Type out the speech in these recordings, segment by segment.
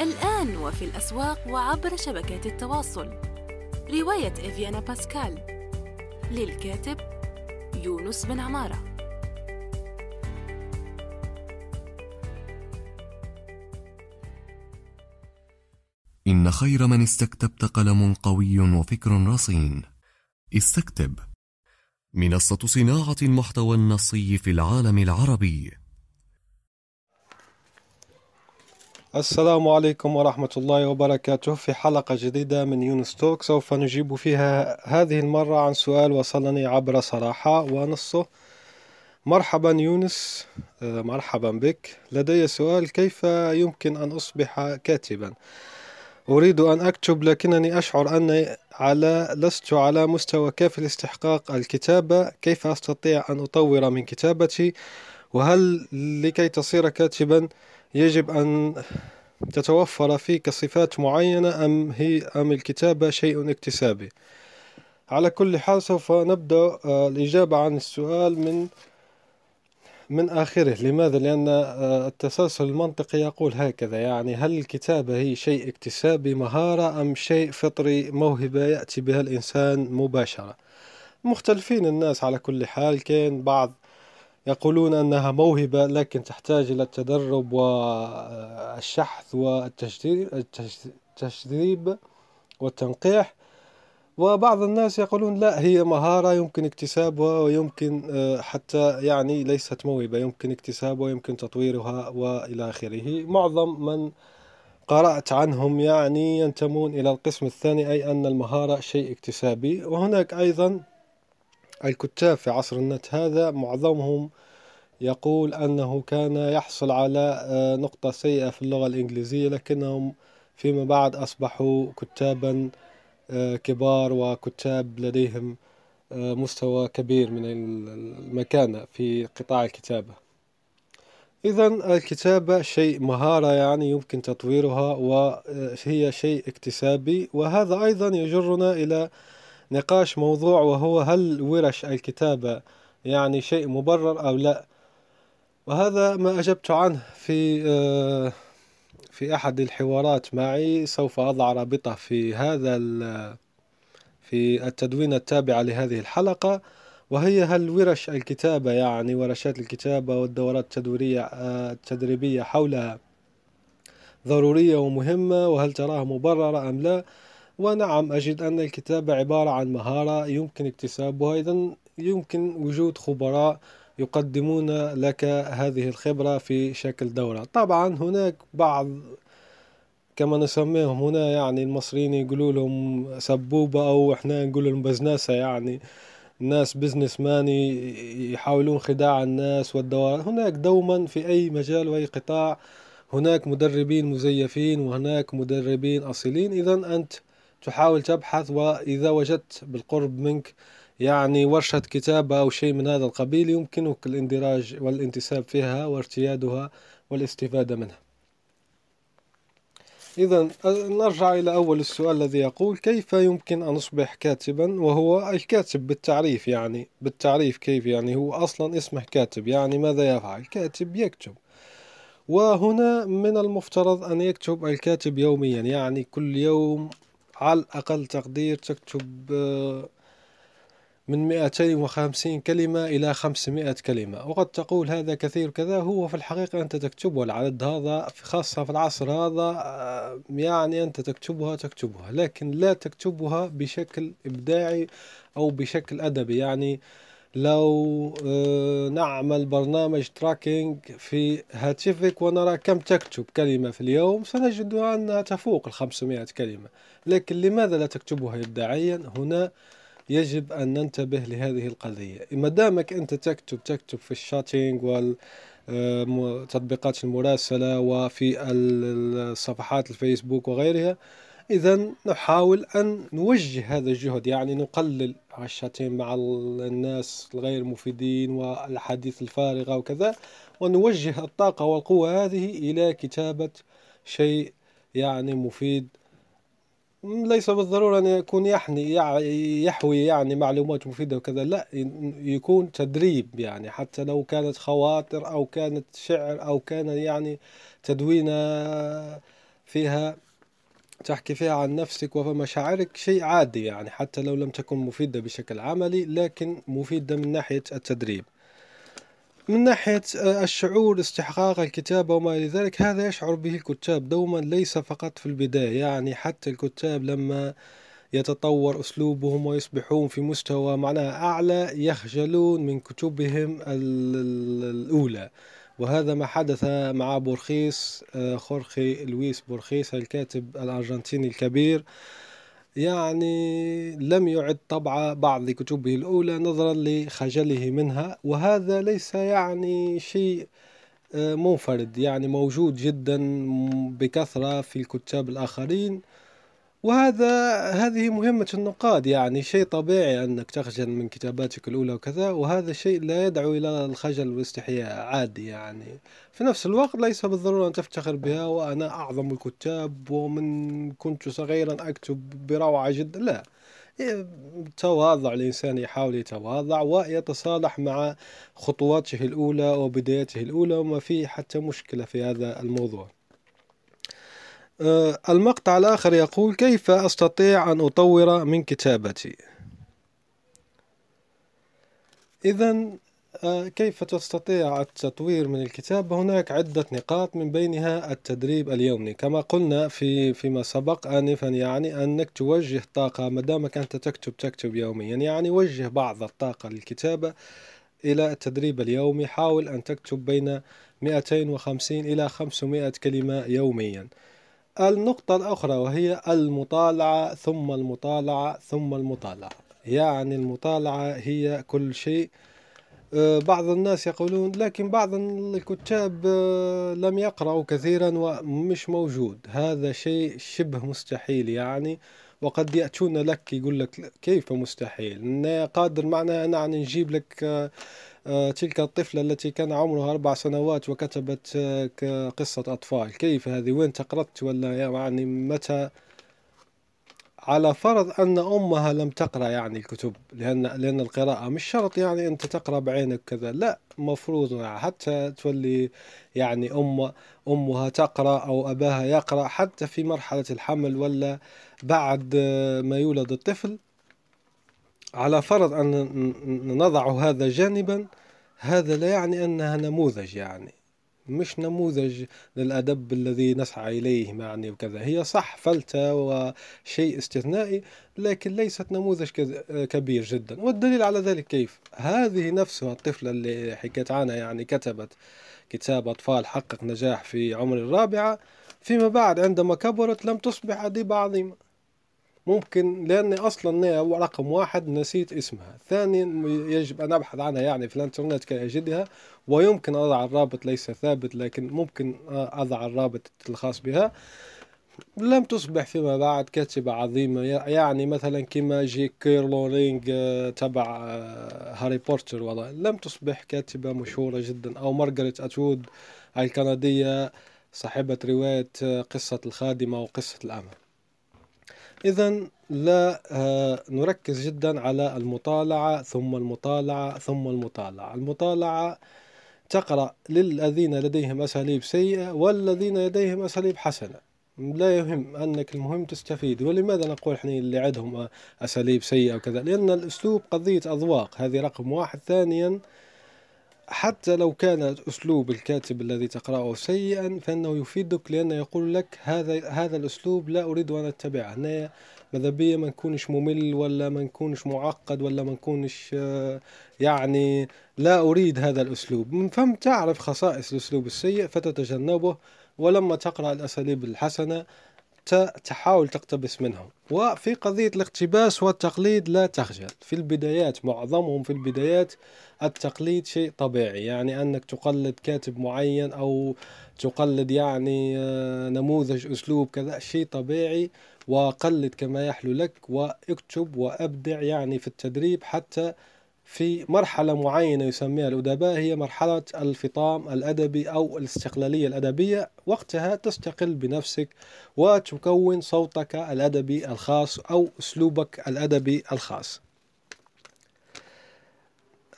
الآن وفي الأسواق وعبر شبكات التواصل. رواية إفيانا باسكال. للكاتب يونس بن عمارة. إن خير من استكتبت قلم قوي وفكر رصين. استكتب. منصة صناعة المحتوى النصي في العالم العربي. السلام عليكم ورحمة الله وبركاته في حلقة جديدة من يونس توك. سوف نجيب فيها هذه المرة عن سؤال وصلني عبر صراحة ونصه. مرحبا يونس آه، مرحبا بك. لدي سؤال كيف يمكن أن أصبح كاتبا؟ أريد أن أكتب لكنني أشعر أني على لست على مستوى كافي لاستحقاق الكتابة. كيف أستطيع أن أطور من كتابتي؟ وهل لكي تصير كاتبا؟ يجب أن تتوفر فيك صفات معينة أم هي أم الكتابة شيء اكتسابي. على كل حال سوف نبدأ آه، الإجابة عن السؤال من من آخره. لماذا؟ لأن آه، التسلسل المنطقي يقول هكذا يعني هل الكتابة هي شيء اكتسابي مهارة أم شيء فطري موهبة يأتي بها الإنسان مباشرة؟ مختلفين الناس على كل حال كان بعض يقولون أنها موهبة لكن تحتاج إلى التدرب والشحذ والتشذيب والتنقيح. وبعض الناس يقولون لا هي مهارة يمكن اكتسابها ويمكن آه، حتى يعني ليست موهبة يمكن اكتسابها ويمكن تطويرها وإلى آخره. معظم من قرأت عنهم يعني ينتمون إلى القسم الثاني أي أن المهارة شيء اكتسابي. وهناك أيضا الكتاب في عصر النت هذا معظمهم يقول أنه كان يحصل على آه، نقطة سيئة في اللغة الإنجليزية لكنهم فيما بعد أصبحوا كتابا آه، كبار وكتاب لديهم آه، مستوى كبير من المكانة في قطاع الكتابة. إذا الكتابة شيء مهارة يعني يمكن تطويرها وهي شيء اكتسابي وهذا أيضا يجرنا إلى نقاش موضوع وهو هل ورش الكتابة يعني شيء مبرر أو لا. وهذا ما أجبت عنه في آه، في أحد الحوارات معي. سوف أضع رابطة في هذا في التدوين التابعة لهذه الحلقة. وهي هل ورش الكتابة يعني ورشات الكتابة والدورات التدويرية التدريبية حولها ضرورية ومهمة؟ وهل تراها مبررة أم لا؟ ونعم أجد أن الكتابة عبارة عن مهارة يمكن اكتسابها. إذا يمكن وجود خبراء يقدمون لك هذه الخبرة في شكل دورة. طبعا هناك بعض كما نسميهم هنا يعني المصريين يقولوا لهم سبوبة أو إحنا نقول لهم بزناسة يعني ناس بزنس مان يحاولون خداع الناس والدوار. هناك دوما في أي مجال وأي قطاع هناك مدربين مزيفين وهناك مدربين أصيلين. إذا أنت تحاول تبحث وإذا وجدت بالقرب منك يعني ورشة كتابة أو شيء من هذا القبيل يمكنك الاندراج والانتساب فيها وارتيادها والاستفادة منها. إذا نرجع إلى أول السؤال الذي يقول كيف يمكن أن أصبح كاتبا؟ وهو الكاتب بالتعريف يعني بالتعريف كيف يعني؟ هو أصلا اسمه كاتب يعني ماذا يفعل؟ كاتب يكتب. وهنا من المفترض أن يكتب الكاتب يوميا يعني كل يوم على الأقل تقدير تكتب آه، من 250 كلمة إلى 500 كلمة. وقد تقول هذا كثير كذا هو في الحقيقة أنت تكتبه العدد هذا خاصة في العصر هذا آه، يعني أنت تكتبها تكتبها لكن لا تكتبها بشكل إبداعي أو بشكل أدبي. يعني لو آه، نعمل برنامج tracking في هاتفك ونرى كم تكتب كلمة في اليوم سنجد أنها تفوق الخمسمائة كلمة. لكن لماذا لا تكتبها إبداعيا؟ هنا يجب أن ننتبه لهذه القضية. ما دامك أنت تكتب تكتب في ال chatting والتطبيقات المراسلة وفي الصفحات الفيسبوك وغيرها إذا نحاول أن نوجه هذا الجهد يعني نقلل الشاتين مع الناس الغير مفيدين والحديث الفارغة وكذا ونوجه الطاقة والقوة هذه إلى كتابة شيء يعني مفيد. ليس بالضرورة أن يكون يحني يحوي يعني معلومات مفيدة وكذا لا يكون تدريب يعني. حتى لو كانت خواطر أو كانت شعر أو كان يعني تدوين فيها تحكي فيها عن نفسك ومشاعرك شيء عادي يعني حتى لو لم تكن مفيدة بشكل عملي لكن مفيدة من ناحية التدريب. من ناحية الشعور استحقاق الكتابة وما إلى ذلك هذا يشعر به الكتاب دوما ليس فقط في البداية. يعني حتى الكتاب لما يتطور أسلوبهم ويصبحون في مستوى معناها أعلى يخجلون من كتبهم الأولى. وهذا ما حدث مع بورخيس آه، خورخي لويس بورخيس الكاتب الأرجنتيني الكبير. يعني لم يعد طبع بعض كتبه الأولى نظرا لخجله منها وهذا ليس يعني شيء آه، منفرد يعني موجود جدا بكثرة في الكتاب الآخرين. وهذا هذه مهمة النقاد يعني شيء طبيعي أنك تخجل من كتاباتك الأولى وكذا وهذا شيء لا يدعو إلى الخجل والاستحياء عادي يعني. في نفس الوقت ليس بالضرورة أن تفتخر بها وأنا أعظم الكتاب ومن كنت صغيرا أكتب بروعة جدا لا. تواضع الإنسان يحاول يتواضع ويتصالح مع خطواته الأولى وبدايته الأولى وما فيه حتى مشكلة في هذا الموضوع. المقطع الآخر يقول كيف أستطيع أن أطور من كتابتي؟ إذا آه، كيف تستطيع التطوير من الكتابة هناك عدة نقاط من بينها التدريب اليومي. كما قلنا في فيما سبق آنفا يعني أنك توجه طاقة ما دامك أنت تكتب تكتب يوميا. يعني وجه بعض الطاقة للكتابة إلى التدريب اليومي. حاول أن تكتب بين 250 إلى 500 كلمة يوميا. النقطة الأخرى وهي المطالعة ثم المطالعة ثم المطالعة. يعني المطالعة هي كل شيء. آه، بعض الناس يقولون لكن بعض الكتاب آه، لم يقرأوا كثيرا ومش موجود. هذا شيء شبه مستحيل يعني. وقد يأتون لك يقول لك كيف مستحيل؟ قادر معنا نعني نجيب لك آه، تلك الطفلة التي كان عمرها أربع سنوات وكتبت آه، قصة أطفال. كيف هذه؟ وين تقرأت ولا يعني متى؟ على فرض أن أمها لم تقرأ يعني الكتب لأن لأن القراءة مش شرط يعني أنت تقرأ بعينك كذا. لا مفروض حتى تولي يعني أم أمها تقرأ أو أباها يقرأ حتى في مرحلة الحمل ولا بعد ما يولد الطفل على فرض أن نضع هذا جانبا هذا لا يعني أنها نموذج يعني. مش نموذج للأدب الذي نسعى إليه يعني وكذا. هي صح فلتة وشيء استثنائي لكن ليست نموذج كبير جدا. والدليل على ذلك كيف؟ هذه نفسها الطفلة اللي حكيت عنها يعني كتبت كتاب أطفال حقق نجاح في عمر الرابعة فيما بعد عندما كبرت لم تصبح أديبة عظيمة. ممكن لأني أصلا رقم واحد نسيت اسمها. ثانيا يجب أن أبحث عنها يعني في الإنترنت كي أجدها ويمكن أضع الرابط ليس ثابت لكن ممكن أضع الرابط الخاص بها. لم تصبح فيما بعد كاتبة عظيمة يعني مثلا كما جي كي رولينج آه، تبع آه، هاري بوتر والله لم تصبح كاتبة مشهورة جدا. أو مارغريت أتوود الكندية صاحبة رواية آه، قصة الخادمة وقصة الأمل إذا لا آه، نركز جدا على المطالعة ثم المطالعة ثم المطالعة. المطالعة تقرأ للذين لديهم أساليب سيئة والذين لديهم أساليب حسنة. لا يهم أنك المهم تستفيد. ولماذا نقول إحنا اللي عندهم أساليب سيئة وكذا؟ لأن الأسلوب قضية أذواق. هذه رقم واحد. ثانيا حتى لو كان أسلوب الكاتب الذي تقرأه سيئا فإنه يفيدك لأنه يقول لك هذا هذا الأسلوب لا أريد أن أتبعه. هنا ماذا بيا ما نكونش ممل ولا ما نكونش معقد ولا ما نكونش آه، يعني لا أريد هذا الأسلوب. من فم تعرف خصائص الأسلوب السيء فتتجنبه ولما تقرأ الأساليب الحسنة تحاول تقتبس منهم. وفي قضية الاقتباس والتقليد لا تخجل. في البدايات معظمهم في البدايات التقليد شيء طبيعي. يعني أنك تقلد كاتب معين أو تقلد يعني آه، نموذج أسلوب كذا شيء طبيعي. وقلد كما يحلو لك. وأكتب وأبدع يعني في التدريب حتى في مرحلة معينة يسميها الأدباء هي مرحلة الفطام الأدبي أو الاستقلالية الأدبية. وقتها تستقل بنفسك وتكون صوتك الأدبي الخاص أو أسلوبك الأدبي الخاص.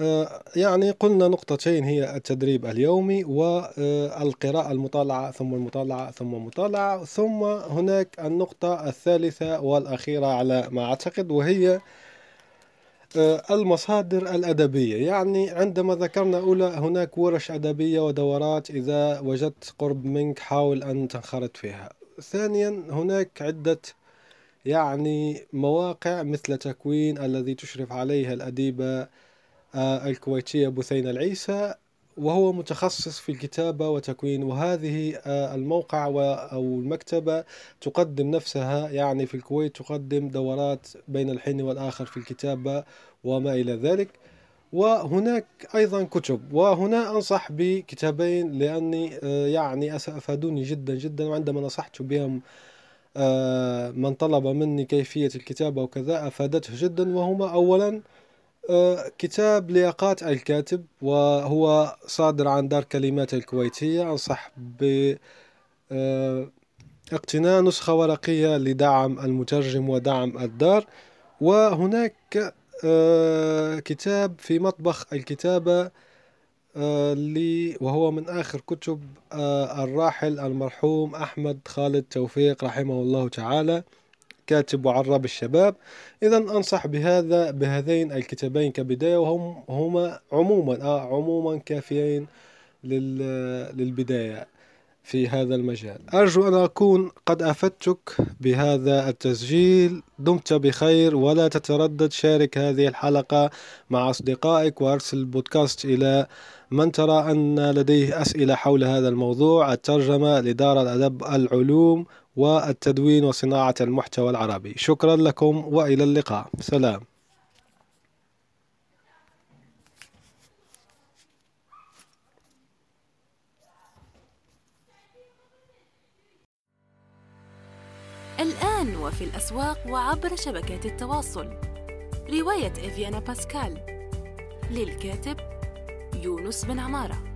آه، يعني قلنا نقطتين هي التدريب اليومي والقراءة المطالعة ثم المطالعة ثم المطالعة ثم هناك النقطة الثالثة والأخيرة على ما أعتقد وهي آه، المصادر الأدبية. يعني عندما ذكرنا أولى هناك ورش أدبية ودورات إذا وجدت قرب منك حاول أن تنخرط فيها. ثانيا هناك عدة يعني مواقع مثل تكوين الذي تشرف عليها الأديبة آه، الكويتية بثينة العيسى وهو متخصص في الكتابة وتكوين وهذه آه، الموقع أو المكتبة تقدم نفسها. يعني في الكويت تقدم دورات بين الحين والآخر في الكتابة وما إلى ذلك. وهناك أيضا كتب. وهنا أنصح بكتابين لأني آه، يعني أفادوني جدا جدا. وعندما نصحت بهم من طلب مني كيفية الكتابة وكذا أفادته جدا. وهما أولا آه، كتاب لياقات الكاتب وهو صادر عن دار كلمات الكويتية. أنصح ب آه، اقتناء نسخة ورقية لدعم المترجم ودعم الدار. وهناك آه، كتاب في مطبخ الكتابة وهو من آخر كتب الراحل المرحوم أحمد خالد توفيق رحمه الله تعالى. كاتب وعراب الشباب. إذا أنصح بهذا بهذين الكتابين كبداية وهم هما عموما آه عموما كافيين للبداية في هذا المجال. أرجو أن أكون قد أفدتك بهذا التسجيل. دمت بخير ولا تتردد شارك هذه الحلقة مع أصدقائك وأرسل البودكاست إلى من ترى أن لديه أسئلة حول هذا الموضوع. الترجمة لدار الأدب العلوم. والتدوين وصناعة المحتوى العربي. شكرا لكم وإلى اللقاء. سلام. الآن وفي الأسواق وعبر شبكات التواصل. رواية إفيانا باسكال. للكاتب يونس بن عمارة.